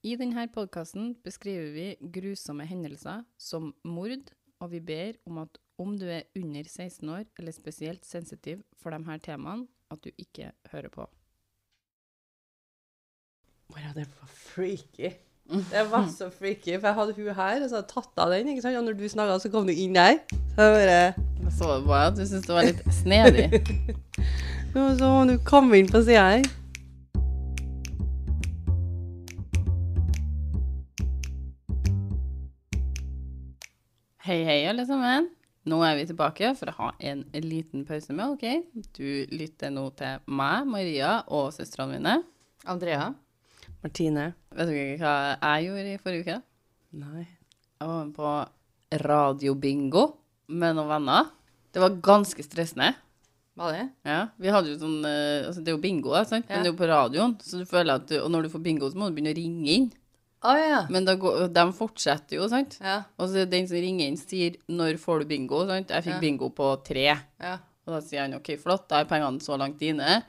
I denne podkasten beskriver vi grusomme hendelser som mord, og vi ber om at om du er under 16 år eller spesielt sensitiv for de her temaene, at du ikke hører på. Wow, det var freaky. Det var så freaky, for jeg hadde hun her, og så hadde jeg tatt av den, ikke sant? Og når du snakket, så kom du inn der. Så jeg bare... Jeg så det på deg at du syntes det var litt snedig. Så du komme inn på siden her. Hei, hei, alle sammen. Nå er vi tilbake for å ha en liten pause med, OK? Du lytter nå til meg, Maria, og søstrene mine. Andrea? Martine. Vet dere hva jeg gjorde i forrige uke? Nei. Jeg var med på radiobingo med noen venner. Det var ganske stressende. Var det? Ja, vi hadde jo sånn eh, Altså, det er jo bingo, sant? Ja. men det er jo på radioen, så du føler at du, Og når du får bingo, så må du begynne å ringe inn. Å ja. Men da går, de fortsetter jo, sant? Ja. Og så den som ringer inn, sier 'når får du bingo'? Sant? Jeg fikk Ja. bingo på tre. ja. Og da sier han 'OK, flott, da er pengene så langt dine'.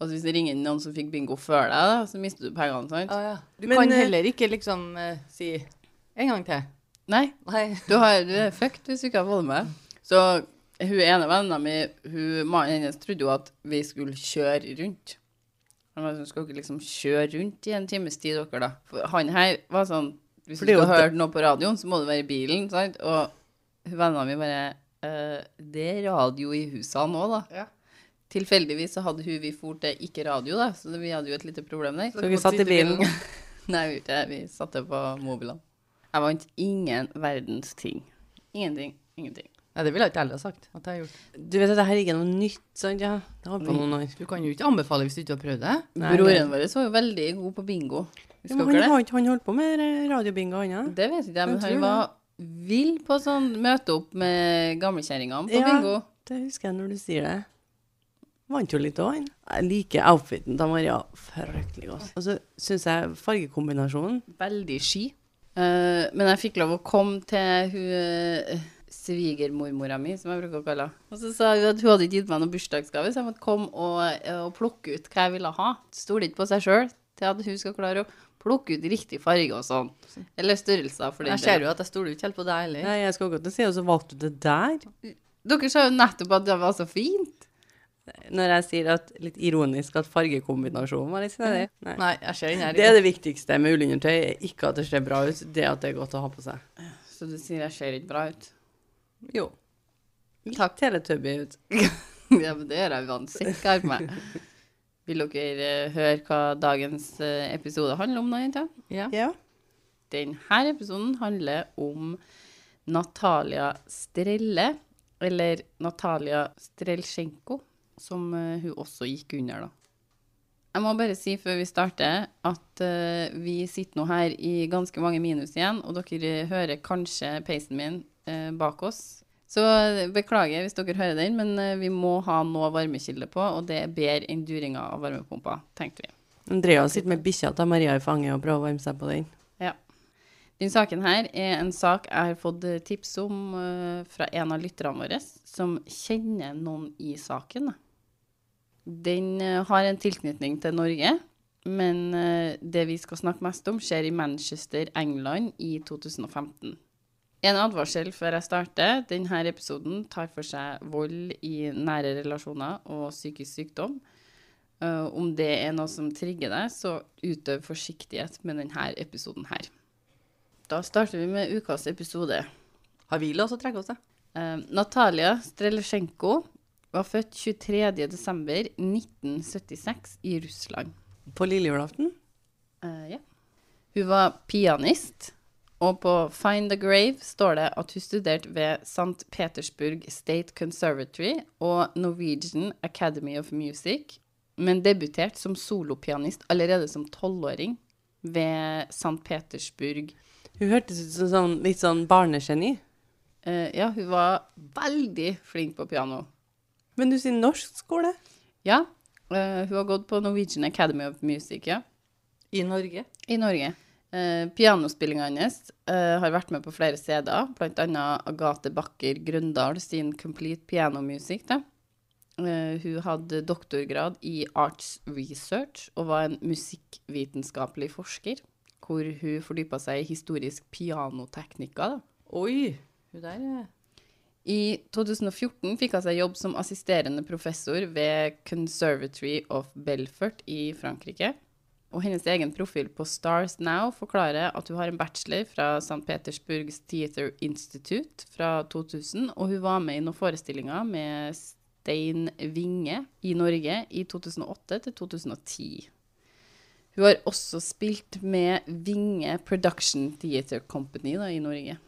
Og hvis det ringer inn noen som fikk bingo før deg, da, så mister du pengene, sant? Ja. Du Men, kan eh, heller ikke liksom uh, si en gang til. Nei, Nei. du, har, du er fucked hvis du ikke har fått det med. Så hun ene venninna mi, mannen hennes, trodde jo at vi skulle kjøre rundt. Han var sånn, skal dere liksom kjøre rundt i en times tid, dere, da? For han her var sånn Hvis du skal høre noe på radioen, så må du være i bilen, sant? Og vennene mine min bare «Eh, Det er radio i husene òg, da. Ja. Tilfeldigvis så hadde hun vi for til ikke radio, da, så vi hadde jo et lite problem der. Så vi satt i bilen. Nei, vi, ikke det. vi satte på mobilene. Jeg vant ingen verdens ting. Ingenting. Ingenting. Nei, det ville jeg ikke heller ha sagt at jeg har gjort. Du vet at dette her ikke er noe nytt, sant? Ja, det har på noen år. Du kan jo ikke anbefale hvis du ikke har prøvd det. Nei, Broren vår var jo veldig god på bingo. Ja, men han, han det? han holdt på med eh, radiobingo, han, ja? Det vet ikke jeg, men Jeg han var vill på sånn møte opp med gamlekjerringene på Ja. bingo. Det husker jeg når du sier det. Vant jo litt òg, han. Jeg liker outfiten til Maria fryktelig godt. Og så syns jeg fargekombinasjonen Veldig ski. Uh, men jeg fikk lov å komme til hun uh, svigermormora mi, som jeg bruker å kalle henne. Og så sa hun at hun hadde ikke gitt meg noen bursdagsgave, så jeg måtte komme og, eh, og plukke ut hva jeg ville ha. Stoler ikke på seg sjøl til at hun skal klare å plukke ut riktig farge og sånn. Eller størrelser, for den Jeg ser jo at jeg stoler ikke helt på deg heller. Nei, jeg skal godt si, og så valgte du det der. Dere sa jo nettopp at det var så fint. Når jeg sier at litt ironisk at fargekombinasjonen var litt snedig. Nei. Nei, jeg ser den her. Det er det viktigste med ullundertøy, er ikke at det ser bra ut, det at det er godt å ha på seg. Så du sier jeg ser ikke bra ut? Jo. Takk, teletubby ja, men det gjør jeg uansett hva jeg har på. Vil dere eh, høre hva dagens eh, episode handler om, da, jenter? Ja. Ja. Denne episoden handler om Natalia Strelle, eller Natalia Strelsjenko, som eh, hun også gikk under, da. Jeg må bare si før vi starter at vi sitter nå her i ganske mange minus igjen, og dere hører kanskje peisen min bak oss. Så eh, beklager hvis dere hører den, men eh, vi må ha noe varmekilde på, og det er bedre enn duringa av varmepumpa, tenkte vi. Andrea sitter med bikkja til Maria i fanget og prøver å varme seg på den. Ja. Den saken her er en sak jeg har fått eh, tips om eh, fra en av lytterne våre, som kjenner noen i saken. Den eh, har en tilknytning til Norge, men eh, det vi skal snakke mest om, skjer i Manchester, England i 2015. En advarsel før jeg starter. Denne episoden tar for seg vold i nære relasjoner og psykisk sykdom. Eh, om det er noe som trigger deg, så utøv forsiktighet med denne episoden her. Da starter vi med ukas episode. Har vi lov til å trekke oss, da? Uh, Natalia Strelesjenko var født 23.12.1976 i Russland. På lillejulaften? Uh, ja. Hun var pianist, og på Find the Grave står det at hun studerte ved St. Petersburg State Conservatory og Norwegian Academy of Music, men debuterte som solopianist allerede som tolvåring ved St. Petersburg. Hun hørtes ut som sånn, litt sånn barnegeni. Uh, ja, hun var veldig flink på piano. Men du sier norsk skole? Ja, Uh, hun har gått på Norwegian Academy of Music, ja. I Norge? I Norge. Eh, Pianospillinga hans eh, har vært med på flere steder, bl.a. Agathe Bakker Grøndal sin Complete Piano Music. Da. Eh, hun hadde doktorgrad i Arts Research og var en musikkvitenskapelig forsker. hvor hun fordypa seg i historisk pianoteknikker. da. Oi, hun der er I 2014 fikk hun seg jobb som assisterende professor ved Conservatory of Belfort i Frankrike. Og hennes egen profil på Stars Now forklarer at hun har en bachelor fra St. Petersburgs Theater Institute fra 2000, og hun var med i noen forestillinger med Stein Winge i Norge i 2008 til 2010. Hun har også spilt med Vinge Production Theater Company da, i Norge.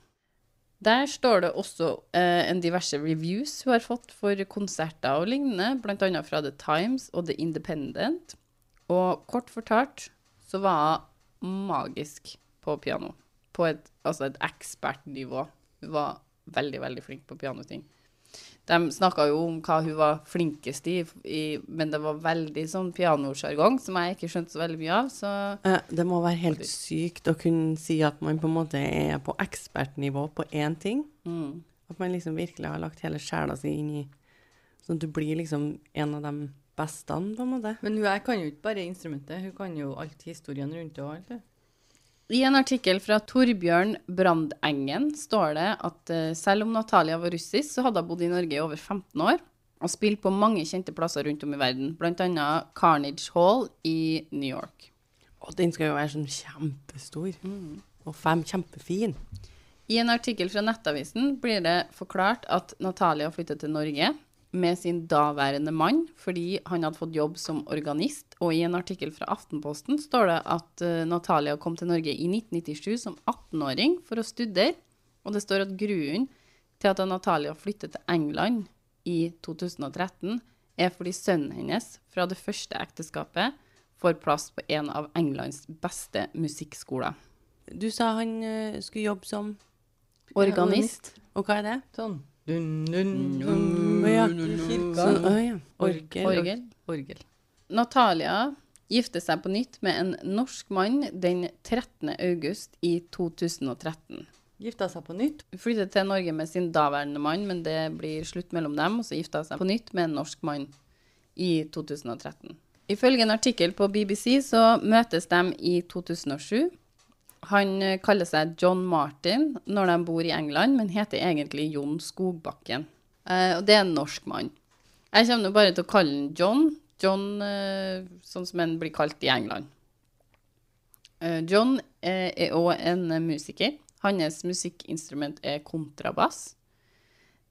Der står det også eh, en diverse reviews hun har fått for konserter og lignende, bl.a. fra The Times og The Independent. Og kort fortalt så var hun magisk på piano. På et, altså et ekspertnivå. Hun var veldig, veldig flink på pianoting. De snakka jo om hva hun var flinkest i, i men det var veldig sånn pianosjargong som jeg ikke skjønte så veldig mye av, så Det må være helt sykt å kunne si at man på en måte er på ekspertnivå på én ting. mm. At man liksom virkelig har lagt hele sjela si inn i Sånn at du blir liksom en av de beste, på en måte. Men hun kan jo ikke bare instrumentet, hun kan jo alt historien rundt det og alt det. I en artikkel fra Torbjørn Brandengen står det at eh, selv om Natalia var russisk, så hadde hun bodd i Norge i over 15 år og spilt på mange kjente plasser rundt om i verden, bl.a. Carnage Hall i New York. Og den skal jo være sånn kjempestor. Og fem kjempefin. I en artikkel fra Nettavisen blir det forklart at Natalia flyttet til Norge med sin daværende mann fordi han hadde fått jobb som organist, og i en artikkel fra Aftenposten står det at eh, Natalia kom til Norge i 1997 som 18-åring for å studere, og det står at grunnen til at Natalia flyttet til England i 2013 er fordi sønnen hennes fra det første ekteskapet får plass på en av Englands beste musikkskoler. Du sa han eh, skulle jobbe som Organist. Og hva er det? Sånn. Dun, dun, Å ja. Kirka. Så, å ja. Orgel. Orgel. Orgel. Natalia gifte seg på nytt med en norsk mann den 13. august i 2013. Gifta seg på nytt. Flyttet til Norge med sin daværende mann, men det blir slutt mellom dem, og så gifta seg på nytt med en norsk mann i 2013. Ifølge en artikkel på BBC så møtes de i 2007. Han eh, kaller seg John Martin når de bor i England, men heter egentlig Jon Skogbakken. Eh, og det er en norsk mann. Jeg kommer nå bare til å kalle han John. John, eh, sånn som han blir kalt i England. John er òg en musiker. Hans musikkinstrument er kontrabass.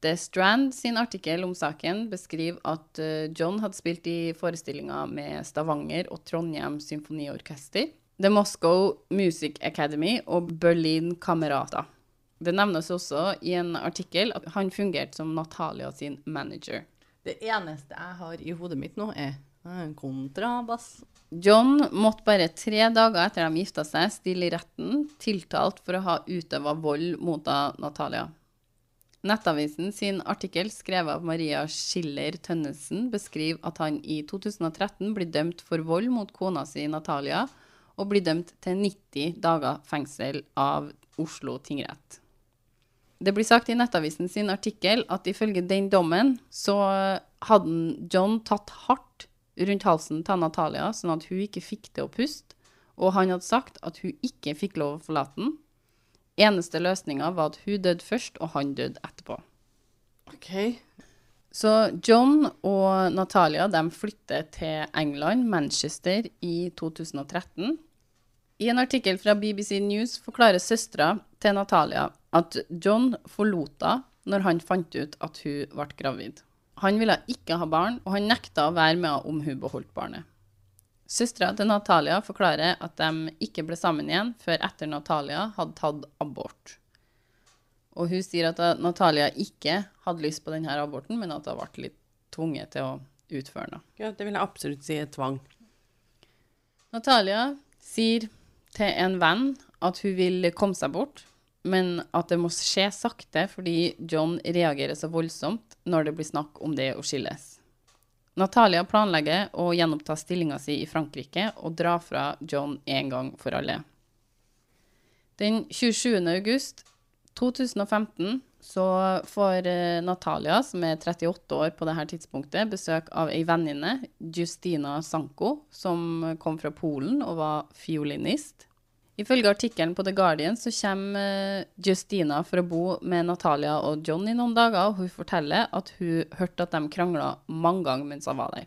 The Strand sin artikkel om saken beskriver at John hadde spilt i forestillinger med Stavanger og Trondheim symfoniorkester, The Moscow Music Academy og Berlin Kamerata. Det nevnes også i en artikkel at han fungerte som Natalia sin manager. Det eneste jeg har i hodet mitt nå, er en kontrabass. John måtte bare tre dager etter de gifta seg stille i retten, tiltalt for å ha utøva vold mot Natalia. Nettavisen sin artikkel skrevet av Maria Schiller Tønnesen beskriver at han i 2013 blir dømt for vold mot kona si Natalia, og blir dømt til 90 dager fengsel av Oslo tingrett. Det blir sagt i Nettavisen sin artikkel at ifølge den dommen så hadde John tatt hardt rundt halsen til Natalia, sånn at hun ikke fikk til å puste, og han hadde sagt at hun ikke fikk lov å forlate den. Eneste løsninga var at hun døde først, og han døde etterpå. OK. Så John og Natalia de flytter til England, Manchester, i 2013. I en artikkel fra BBC News forklarer søstera til Natalia at John forlot henne når han fant ut at hun ble gravid. Han ville ikke ha barn, og han nekta å være med henne om hun beholdt barnet. Søstera til Natalia forklarer at de ikke ble sammen igjen før etter Natalia hadde tatt abort. Og hun sier at Natalia ikke hadde lyst på denne aborten, men at hun ble litt tvunget til å utføre den. Ja, det vil jeg absolutt si er tvang. Natalia sier til en venn at hun vil komme seg bort, men at det må skje sakte fordi John reagerer så voldsomt når det blir snakk om det å skilles. Natalia planlegger å gjenoppta stillinga si i Frankrike og dra fra John en gang for alle. Den 27. august 2015 så får eh, Natalia, som er 38 år på dette tidspunktet, besøk av ei venninne, Justina Sanko, som kom fra Polen og var fiolinist. Ifølge artikkelen på The Guardian så kommer eh, Justina for å bo med Natalia og John i noen dager, og hun forteller at hun hørte at de krangla mange ganger mens hun var der.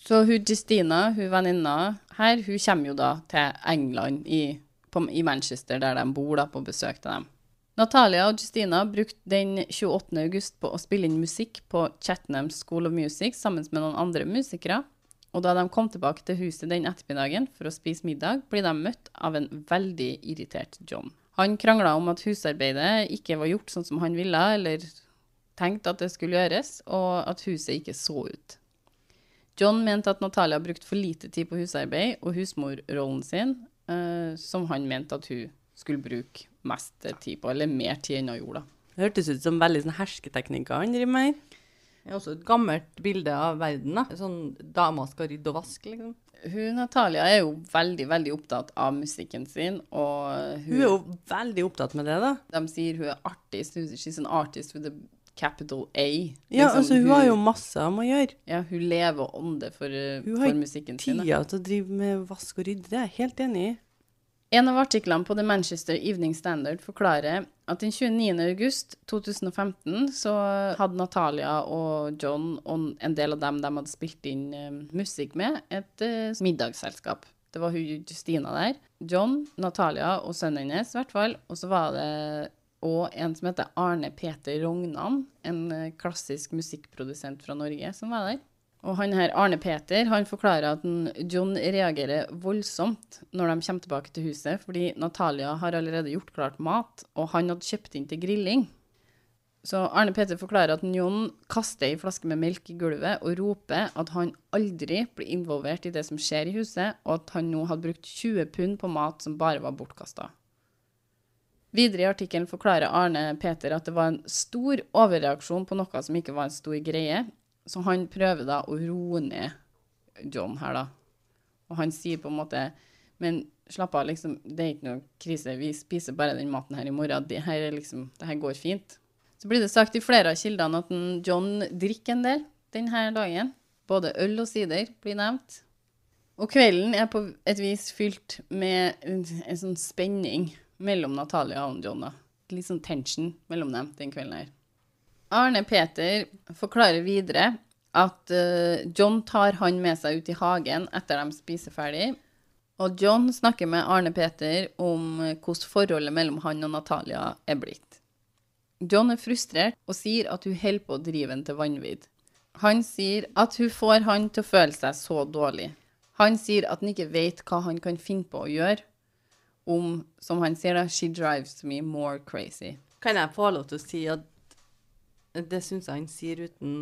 Så hun Justina, hun venninna her, hun kommer jo da til England, i, på, i Manchester, der de bor, da, på besøk til dem. Natalia og Justina brukte den 28. august på å spille inn musikk på Chatnam School of Music sammen med noen andre musikere. Og da de kom tilbake til huset den ettermiddagen for å spise middag, blir de møtt av en veldig irritert John. Han krangla om at husarbeidet ikke var gjort sånn som han ville, eller tenkte at det skulle gjøres, og at huset ikke så ut. John mente at Natalia brukte for lite tid på husarbeid og husmorrollen sin, eh, som han mente at hun skulle bruke mest tid på, eller mer tid enn hun gjorde. Det hørtes ut som veldig sånn hersketeknikker han driver med. Det er også et gammelt bilde av verden. da. Sånn dama skal rydde og vaske, liksom. Hun Natalia er jo veldig, veldig opptatt av musikken sin, og Hun er jo veldig opptatt med det, da. De sier hun er artist. hun- She's an artist with a capital A. Ja, Liksom, altså hun har jo masse om å gjøre. Ja, hun lever og ånder for, Hun har for musikken sin. da. Tida til å drive med vask og rydde, det er jeg helt enig i. En av artiklene på The Manchester Evening Standard forklarer at den 29. august 2015 så hadde Natalia og John og en del av dem de hadde spilt inn eh, musikk med, et eh, middagsselskap. Det var hun Justina der. John, Natalia og sønnen hennes, i hvert fall. Og så var det òg en som heter Arne Peter Rognan, en eh, klassisk musikkprodusent fra Norge, som var der. Og han her, Arne Peter han forklarer at John reagerer voldsomt når de kommer tilbake til huset, fordi Natalia har allerede gjort klart mat, og han hadde kjøpt inn til grilling. Så Arne Peter forklarer at John kaster ei flaske med melk i gulvet og roper at han aldri blir involvert i det som skjer i huset, og at han nå hadde brukt 20 pund på mat som bare var bortkasta. Videre i artikkelen forklarer Arne Peter at det var en stor overreaksjon på noe som ikke var en stor greie, så han prøver da å roe ned John her, da. Og han sier på en måte Men slapp av, liksom, det er ikke noe krise. Vi spiser bare den maten her i morgen. Det her, er liksom, det her går fint. Så blir det sagt i flere av kildene at John drikker en del denne dagen. Både øl og sider blir nevnt. Og kvelden er på et vis fylt med en, en sånn spenning mellom Natalia og John. da. Litt sånn tension mellom dem den kvelden her. Arne Peter forklarer videre at eh, John tar han med seg ut i hagen etter de spiser ferdig. Og John snakker med Arne Peter om eh, hvordan forholdet mellom han og Natalia er blitt. John er frustrert og sier at hun holder på å drive ham til vanvidd. Han sier at hun får han til å føle seg så dårlig. Han sier at han ikke vet hva han kan finne på å gjøre om, som han sier da, she drives me more crazy. Kan jeg få lov til å si at det syns jeg han sier uten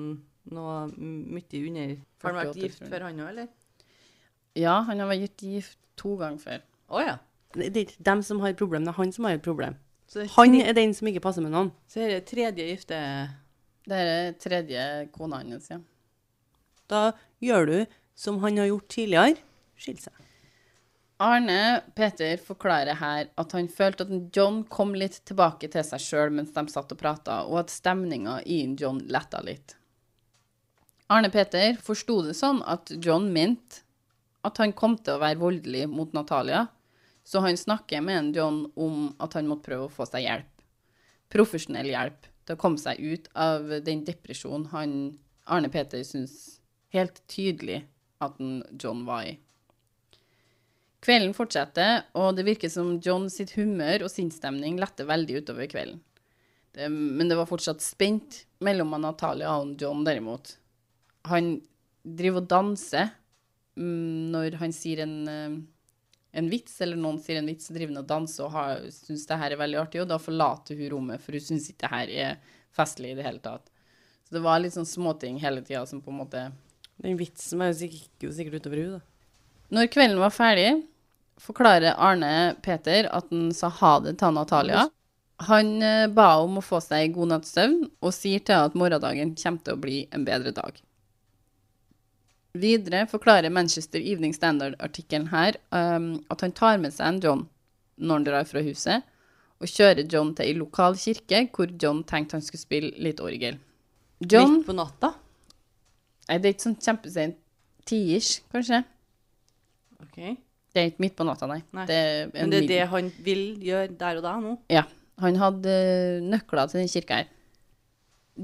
noe mye under Har han vært gift før, han òg, eller? Ja, han har vært gift to ganger før. Å ja. Det er ikke dem som har et problem, det er han som har et problem. Så det er Han er den som ikke passer med noen. Så er det tredje gifte Det er tredje kona hans, ja. Da gjør du som han har gjort tidligere, skill seg. Arne Peter forklarer her at han følte at John kom litt tilbake til seg sjøl mens de satt og prata, og at stemninga i John letta litt. Arne Peter forsto det sånn at John mente at han kom til å være voldelig mot Natalia, så han snakker med en John om at han måtte prøve å få seg hjelp. Profesjonell hjelp til å komme seg ut av den depresjonen han Arne Peter syns helt tydelig at en John var i. Kvelden fortsetter, og det virker som John sitt humør og sinnsstemning letter veldig utover kvelden. Det, men det var fortsatt spent mellom Natalia og John, derimot. Han driver og danser mm, når han sier en, eh, en vits, eller noen sier en vits, så driver han og danser og har, syns det her er veldig artig, og da forlater hun rommet, for hun syns ikke det her er festlig i det hele tatt. Så det var litt sånn småting hele tida som på en måte Den vitsen var jo sikkert, sikkert utover henne, da. Når kvelden var ferdig, forklarer Arne Peter at han sa ha det til Natalia. Han eh, ba om å få seg en god natts søvn, og sier til henne at morgendagen kommer til å bli en bedre dag. Videre forklarer Manchester Evening Standard-artikkelen her um, at han tar med seg en John når han drar fra huset, og kjører John til ei lokal kirke hvor John tenkte han skulle spille litt orgel. John midt på natta. Nei, det er ikke sånn kjempesent. Tiers, kanskje. OK. Det er ikke midt på natta, nei. Nei. Det Men det er det han vil gjøre der og da nå? Ja. Han hadde eh, nøkler til den kirka her.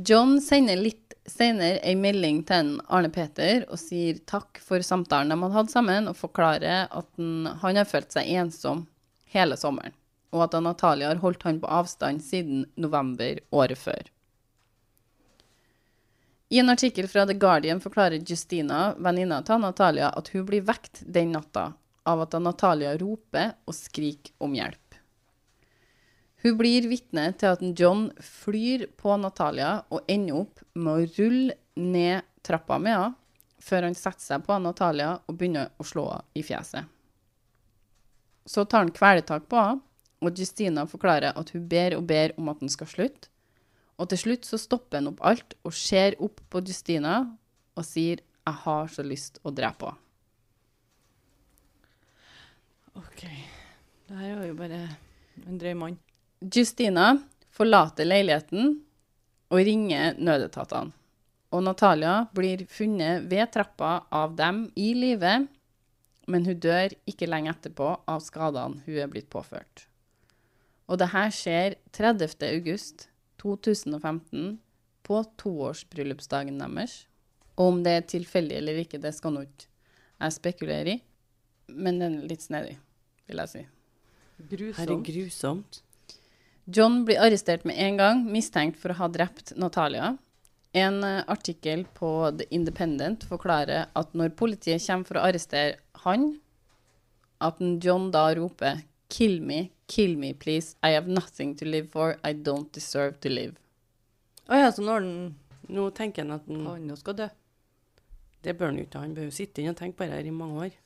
John sender litt senere ei melding til Arne Peter og sier takk for samtalen de hadde hatt sammen, og forklarer at han, han har følt seg ensom hele sommeren, og at Natalia har holdt han på avstand siden november året før. I en artikkel fra The Guardian forklarer Justina, venninna til Natalia, at hun blir vekt den natta av at Natalia roper og skriker om hjelp. Hun blir vitne til at John flyr på Natalia og ender opp med å rulle ned trappa med henne, før han setter seg på Natalia og begynner å slå henne i fjeset. Så tar han kvelertak på henne, og Justina forklarer at hun ber og ber om at han skal slutte. Og til slutt så stopper han opp alt og ser opp på Justina og sier 'Jeg har så lyst å drepe henne'. OK. Det her var jo bare en drøy mann. Justina forlater leiligheten og ringer nødetatene. Og Natalia blir funnet ved trappa av dem i live, men hun dør ikke lenge etterpå av skadene hun er blitt påført. Og det her skjer 30. august 2015, på toårsbryllupsdagen deres. Og om det er tilfeldig eller ikke, det skal nå ikke jeg spekulere i, men den er litt snedig, vil jeg si. Her er Grusomt. grusomt. John blir arrestert med en gang, mistenkt for å ha drept Natalia. En eh, artikkel på The Independent forklarer at når politiet kommer for å arrestere han, at John da roper 'Kill me, kill me, please. I have nothing to live for. I don't deserve to live'. Å ja, så når den Nå tenker han at han, han nå skal dø. det bør han jo ikke. Han bør jo sitte inn og tenke på det her i mange år.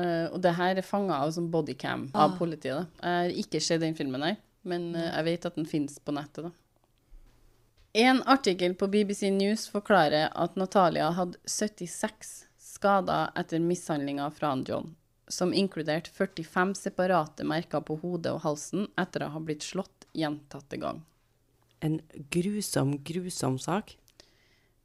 Eh, og det her er fanga av som bodycam av Ah. politiet. da. Jeg har ikke sett den filmen, her, men uh, jeg vet at den finnes på nettet. da. En artikkel på BBC News forklarer at Natalia hadde 76 skader etter mishandlinga fra John, som inkluderte 45 separate merker på hodet og halsen etter å ha blitt slått gjentatte ganger. En grusom, grusom sak.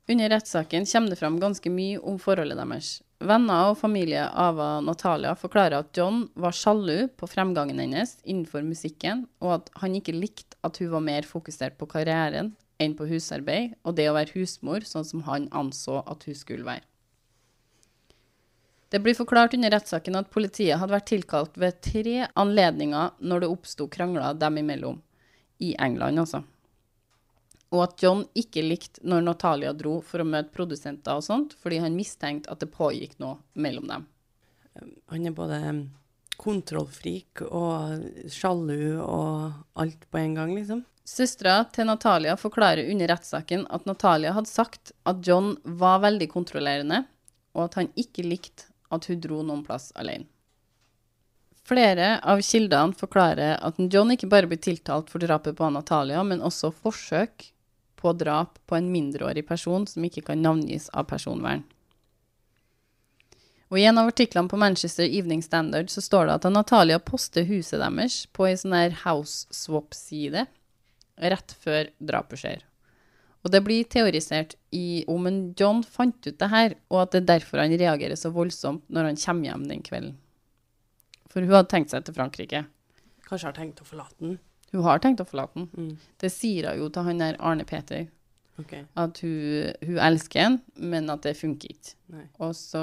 Under rettssaken kommer det fram ganske mye om forholdet deres. Venner og familie av Natalia forklarer at John var sjalu på fremgangen hennes innenfor musikken, og at han ikke likte at hun var mer fokusert på karrieren enn på husarbeid og det å være husmor, sånn som han anså at hun skulle være. Det blir forklart under rettssaken at politiet hadde vært tilkalt ved tre anledninger når det oppsto krangler dem imellom, i England altså og at John ikke likte når Natalia dro for å møte produsenter og sånt, fordi han mistenkte at det pågikk noe mellom dem. Han er både kontrollfrik og sjalu og alt på en gang, liksom. Søstera til Natalia forklarer under rettssaken at Natalia hadde sagt at John var veldig kontrollerende, og at han ikke likte at hun dro noen plass alene. Flere av kildene forklarer at John ikke bare blir tiltalt for drapet på Natalia, men også forsøk på drap på en mindreårig person som ikke kan navngis av personvern. Og I en av artiklene på Manchester Evening Standard så står det at Natalia poster huset deres på ei sånn her house swap-side rett før drapet skjer. Og det blir teorisert i om en John fant ut det her, og at det er derfor han reagerer så voldsomt når han kommer hjem den kvelden. For hun hadde tenkt seg til Frankrike. Kanskje har tenkt å forlate den. Hun har tenkt å forlate ham. Mm. Det sier hun jo til han der Arne Peter, Okay. at hun, hun elsker han, men at det funker ikke. Nei. Og så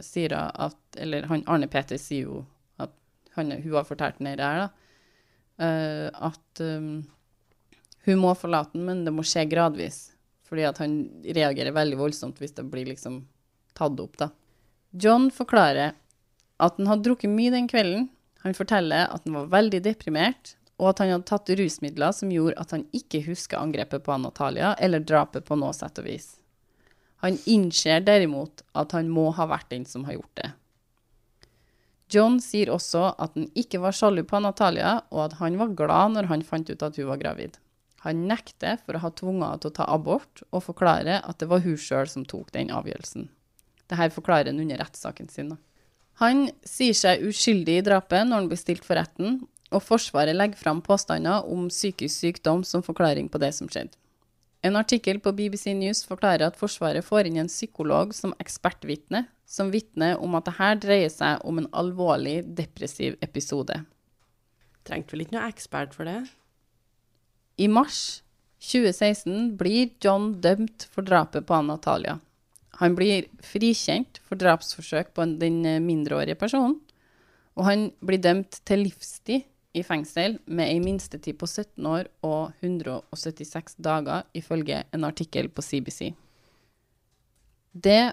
sier hun at Eller han Arne Peter sier jo at han, hun har fortalt den her, da. Uh, at um, hun må forlate ham, men det må skje gradvis. Fordi at han reagerer veldig voldsomt hvis det blir liksom tatt opp, da. John forklarer at han hadde drukket mye den kvelden. Han forteller at han var veldig deprimert, og at han hadde tatt rusmidler som gjorde at han ikke husker angrepet på Natalia eller drapet på noe sett og vis. Han innser derimot at han må ha vært den som har gjort det. John sier også at han ikke var sjalu på Natalia, og at han var glad når han fant ut at hun var gravid. Han nekter for å ha tvunget henne til å ta abort, og forklarer at det var hun sjøl som tok den avgjørelsen. Dette forklarer han under rettssaken sin. Han sier seg uskyldig i drapet når han blir stilt for retten, og Forsvaret legger fram påstander om psykisk sykdom som forklaring på det som skjedde. En artikkel på BBC News forklarer at Forsvaret får inn en psykolog som ekspertvitne, som vitner om at dette dreier seg om en alvorlig depressiv episode. Trengte vel ikke noe ekspert for det? I mars 2016 blir John dømt for drapet på Natalia. Han blir frikjent for drapsforsøk på den mindreårige personen, og han blir dømt til livstid i fengsel med ei minstetid på 17 år og 176 dager, ifølge en artikkel på CBC. Det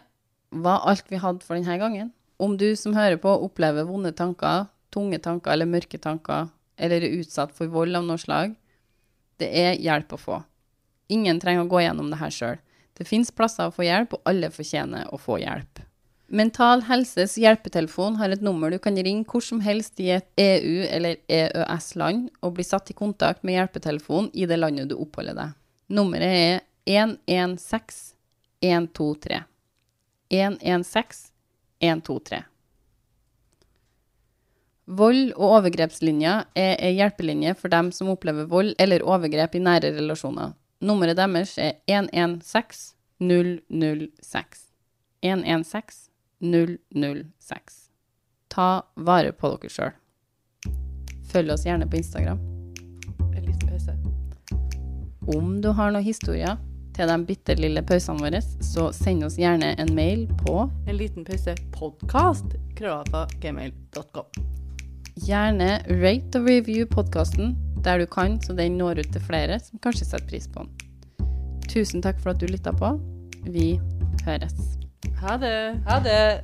var alt vi hadde for denne gangen. Om du som hører på opplever vonde tanker, tunge tanker eller mørke tanker, eller er utsatt for vold av noe slag, det er hjelp å få. Ingen trenger å gå gjennom det her sjøl. Det fins plasser å få hjelp, og alle fortjener å få hjelp. Mental Helses hjelpetelefon har et nummer du kan ringe hvor som helst i et EU- eller EØS-land og bli satt i kontakt med hjelpetelefon i det landet du oppholder deg. Nummeret er 116 123. 116 123. Vold- og overgrepslinja er ei hjelpelinje for dem som opplever vold eller overgrep i nære relasjoner. Nummeret deres er 116 006. 116 006. Ta vare på dere sjøl. Følg oss gjerne på Instagram. En liten pause. Om du har noen historier til de bitte lille pausene våre, så send oss gjerne en mail på En liten pause. Podkast. Krøllalfa. Gmail.com. Gjerne rate og review podkasten der du kan, så den når ut til flere som kanskje setter pris på den. Tusen takk for at du lytta på. Vi høres. Ha det. Ha det.